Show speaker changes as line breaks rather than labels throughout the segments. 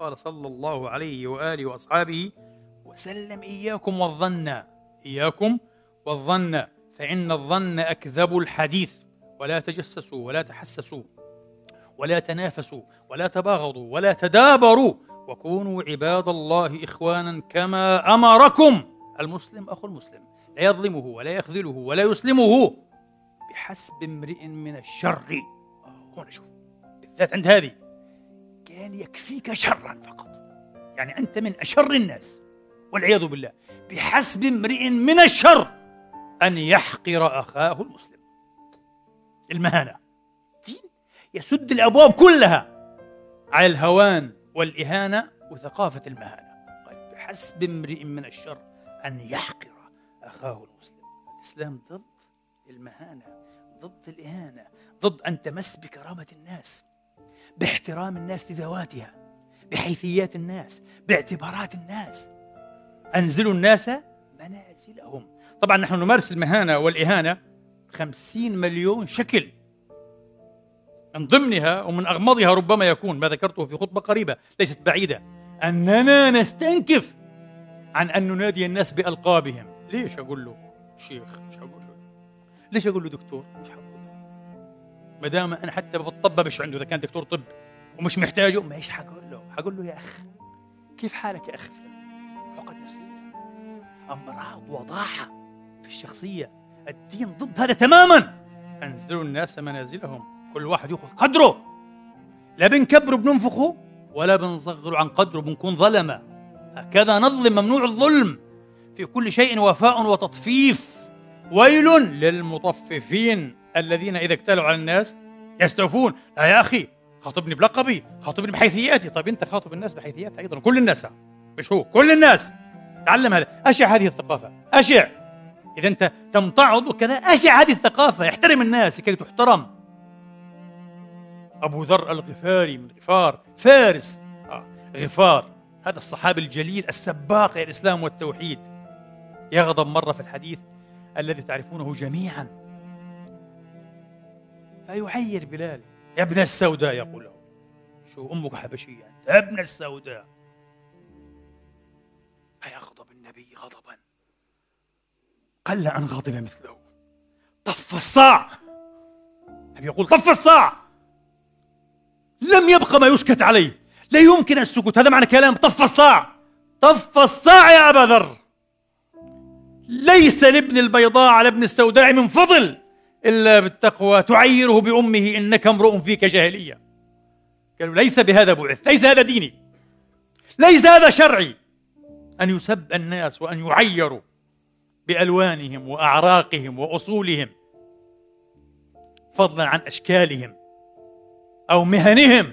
قال صلى الله عليه وآله وأصحابه وسلم إياكم والظن إياكم والظن فإن الظن أكذب الحديث ولا تجسسوا ولا تحسسوا ولا تنافسوا ولا تباغضوا ولا تدابروا وكونوا عباد الله إخوانا كما أمركم. المسلم أخو المسلم لا يظلمه ولا يخذله ولا يسلمه بحسب امرئ من الشر. آه، هنا شوف بالذات عند هذه. قال يكفيك شرا فقط. يعني أنت من أشر الناس والعياذ بالله بحسب امرئ من الشر أن يحقر أخاه المسلم. المهانة. دين يسد الأبواب كلها على الهوان والإهانة وثقافة المهانة. قال بحسب امرئ من الشر أن يحقر أخاه المسلم. الإسلام ضد المهانة ضد الإهانة ضد أن تمس بكرامة الناس. باحترام الناس لذواتها بحيثيات الناس باعتبارات الناس. أنزلوا الناس منازلهم. طبعا نحن نمارس المهانة والإهانة خمسين مليون شكل. من ضمنها ومن أغمضها ربما يكون ما ذكرته في خطبة قريبة ليست بعيدة أننا نستنكف عن أن ننادي الناس بألقابهم. ليش أقول له؟ شيخ مش هقول له؟ ليش أقول له دكتور؟ مش هقول له ما دام أنا حتى بالطب مش عنده؟ إذا كان دكتور طب ومش محتاجه مش حقول له؟ حقول له يا أخ كيف حالك يا أخ عقد نفسية. أمراض وضاحة في الشخصية. الدين ضد هذا تماما. أنزلوا الناس منازلهم. كل واحد يأخذ قدره. لا بنكبره بننفخه ولا بنصغره عن قدره بنكون ظلمة. هكذا نظلم ممنوع الظلم. في كل شيء وفاء وتطفيف. ويل للمطففين. الذين إذا اكتالوا على الناس يستوفون. لا يا أخي خاطبني بلقبي خاطبني بحيثياتي. طيب أنت خاطب الناس بحيثيات أيضا. كل الناس. مش هو كل الناس. تعلم هذا. أشع هذه الثقافة. أشع. إذا أنت تمتعض وكذا أشع هذه الثقافة. احترم الناس كي تحترم. أبو ذر الغفاري من غفار. فارس. آه. غفار. هذا الصحابي الجليل السباق الإسلام والتوحيد. يغضب مرة في الحديث الذي تعرفونه جميعا. فيعير بلال يا ابن السوداء يقول له. شو أمك حبشية؟ يا ابن السوداء. فيغضب النبي غضبا. قل أن غضب مثله. طف الصاع. النبي يقول طف الصاع. لم يبقى ما يسكت عليه. لا يمكن السكوت. هذا معنى كلام طف الصاع. طف الصاع يا أبا ذر. ليس لابن البيضاء على ابن السوداء من فضل. إلا بالتقوى تعيره بأمه إنك امرؤ فيك جاهلية. قالوا ليس بهذا بعث ليس هذا ديني ليس هذا شرعي. أن يسب الناس وأن يعيروا بألوانهم وأعراقهم وأصولهم فضلا عن أشكالهم أو مهنهم.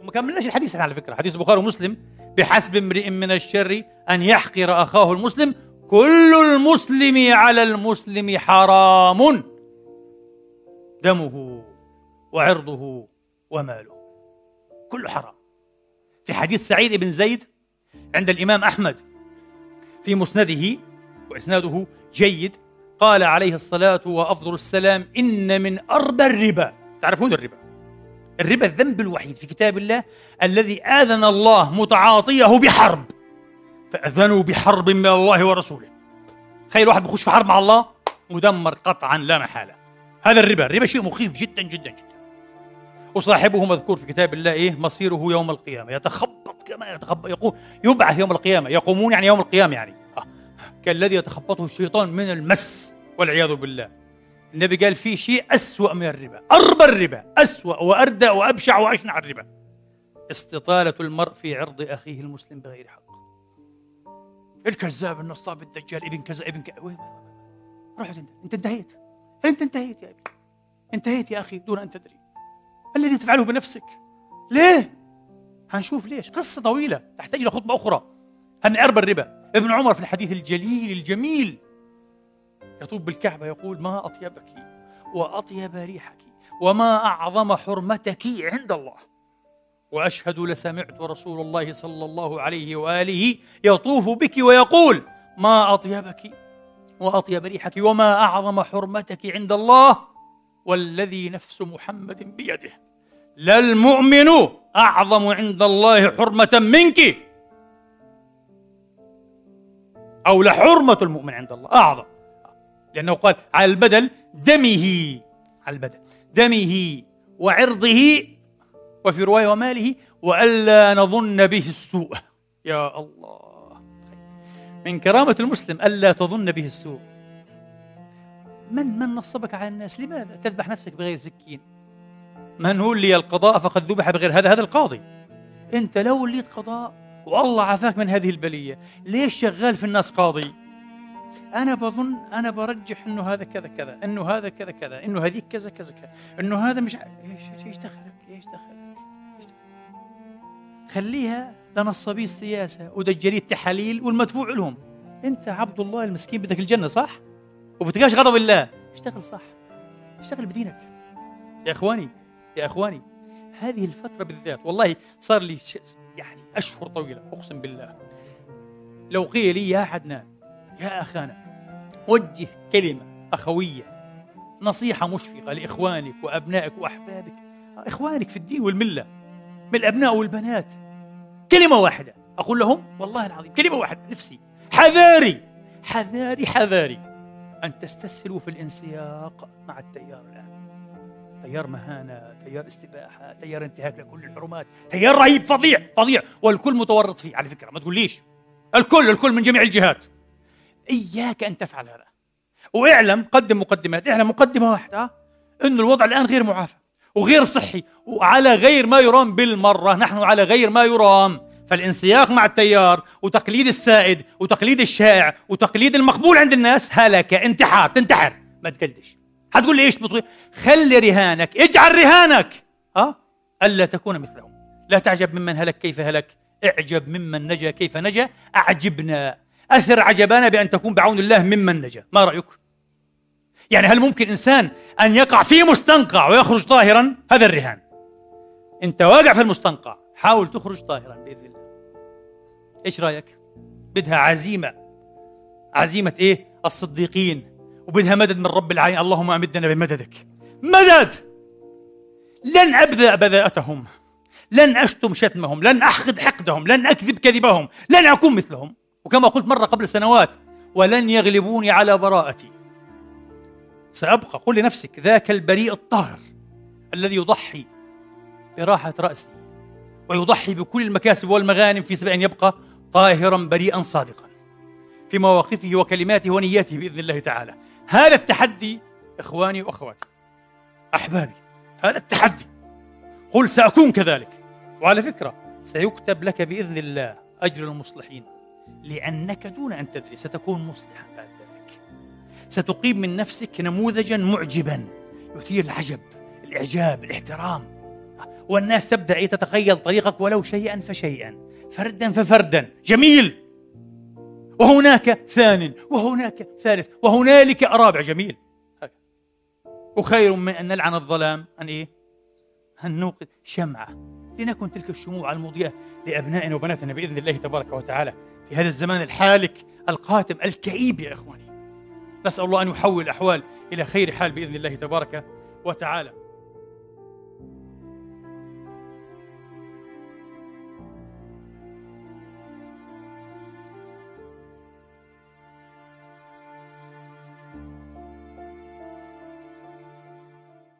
وما كملناش الحديث على فكرة حديث البخاري ومسلم. بحسب امرئ من الشر أن يحقر أخاه المسلم كل المسلم على المسلم حرام. دمه وعرضه وماله. كله حرام. في حديث سعيد بن زيد عند الإمام أحمد في مسنده وإسناده جيد قال عليه الصلاة وأفضل السلام إن من أربى الربا. تعرفون الربا؟ الربا الذنب الوحيد في كتاب الله الذي آذن الله متعاطيه بحرب. فأذنوا بحرب من الله ورسوله. تخيل واحد بخش في حرب مع الله مدمر قطعا لا محالة. هذا الربا الربا شيء مخيف جدا جدا جدا. وصاحبه مذكور في كتاب الله إيه؟ مصيره يوم القيامة. يتخبط كما يتخبط يقول يبعث يوم القيامة. يقومون يعني يوم القيامة يعني. آه. كالذي يتخبطه الشيطان من المس والعياذ بالله. النبي قال في شيء أسوأ من الربا. أربى الربا أسوأ وأردى وأبشع وأشنع الربا. استطالة المرء في عرض أخيه المسلم بغير حق. الكذاب النصاب الدجال ابن كذا ابن كذا. روح انت أنت انتهيت. أنت انتهيت يا ابني انتهيت يا أخي دون أن تدري. الذي تفعله بنفسك؟ ليه؟ هنشوف ليش. قصة طويلة تحتاج إلى خطبة أخرى. هن اربى الربا ابن عمر في الحديث الجليل الجميل. يطوف بالكعبة يقول ما أطيبك؟ وأطيب ريحك؟ وما أعظم حرمتك عند الله؟ وأشهد لسمعت رسول الله صلى الله عليه وآله يطوف بك ويقول ما أطيبك؟ وأطيب ريحك. وما أعظم حرمتك عند الله والذي نفس محمد بيده. للمؤمن أعظم عند الله حرمة منك. أو لحرمة المؤمن عند الله أعظم. لأنه قال على البدل دمه على البدل دمه وعرضه وفي رواية وماله وألا نظن به السوء. يا الله. من كرامة المسلم ألا تظن به السوء. من من نصبك على الناس؟ لماذا تذبح نفسك بغير سكين؟ من ولي القضاء فقد ذبح بغير هذا؟ هذا القاضي. أنت لو وليت قضاء والله عافاك من هذه البلية. ليش شغال في الناس قاضي؟ أنا بظن أنا برجح إنه هذا كذا كذا إنه هذا كذا كذا إنه هذيك كذا كذا كذا إنه هذا مش إيش إيش دخلك؟ إيش دخلك؟ خليها لنصابي السياسة ودجالي التحاليل والمدفوع لهم. أنت عبد الله المسكين بدك الجنة صح؟ وبتلقاش غضب الله. اشتغل صح. اشتغل بدينك. يا إخواني يا إخواني هذه الفترة بالذات والله صار لي يعني أشهر طويلة أقسم بالله. لو قيل لي يا عدنان يا أخانا وجه كلمة أخوية نصيحة مشفقة لإخوانك وأبنائك وأحبابك إخوانك في الدين والملة من الأبناء والبنات كلمة واحدة. أقول لهم والله العظيم كلمة واحدة. نفسي. حذاري. حذاري حذاري. أن تستسهلوا في الانسياق مع التيار الآن. تيار مهانة تيار استباحة تيار انتهاك لكل الحرمات. تيار رهيب فظيع فظيع. والكل متورط فيه. على فكرة ما تقوليش. الكل الكل من جميع الجهات. إياك أن تفعل هذا. واعلم قدم مقدمات. اعلم مقدمة واحدة أن الوضع الآن غير معافى. وغير صحي وعلى غير ما يرام بالمرة نحن على غير ما يرام. فالانسياق مع التيار وتقليد السائد وتقليد الشائع وتقليد المقبول عند الناس هلك انتحار تنتحر. ما تقلدش. حتقول لي إيش بطغي خلي رهانك اجعل رهانك. ها؟ ألا تكون مثلهم. لا تعجب ممن هلك كيف هلك اعجب ممن نجا كيف نجا أعجبنا. أثر عجبانا بأن تكون بعون الله ممن نجا. ما رأيك؟ يعني هل ممكن إنسان أن يقع في مستنقع ويخرج طاهرا؟ هذا الرهان. أنت واقع في المستنقع حاول تخرج طاهرا بإذن الله. إيش رأيك؟ بدها عزيمة. عزيمة إيه؟ الصديقين. وبدها مدد من رب العالمين. اللهم أمدنا بمددك. مدد! لن أبدأ بذاءتهم لن أشتم شتمهم. لن أحقد حقدهم. لن أكذب كذبهم. لن أكون مثلهم. وكما قلت مرة قبل سنوات ولن يغلبوني على براءتي. سأبقى قل لنفسك ذاك البريء الطاهر الذي يضحي براحة راسه ويضحي بكل المكاسب والمغانم في سبيل أن يبقى طاهرا بريئا صادقا في مواقفه وكلماته ونياته بإذن الله تعالى. هذا التحدي إخواني وأخواتي أحبابي هذا التحدي قل سأكون كذلك. وعلى فكرة سيكتب لك بإذن الله أجر المصلحين لأنك دون أن تدري ستكون مصلحا بعد. ستقيم من نفسك نموذجا معجبا. يثير العجب الإعجاب الاحترام. والناس تبدأ تتخيل طريقك ولو شيئا فشيئا. فردا ففردا. جميل! وهناك ثان وهناك ثالث وهنالك رابع. جميل! وخير من أن نلعن الظلام. أن إيه؟ أن نوقد شمعة. لنكن تلك الشموع المضيئة لأبنائنا وبناتنا بإذن الله تبارك وتعالى في هذا الزمان الحالك القاتم الكئيب يا إخواني. نسأل الله أن يحول الأحوال إلى خير حال بإذن الله تبارك وتعالى.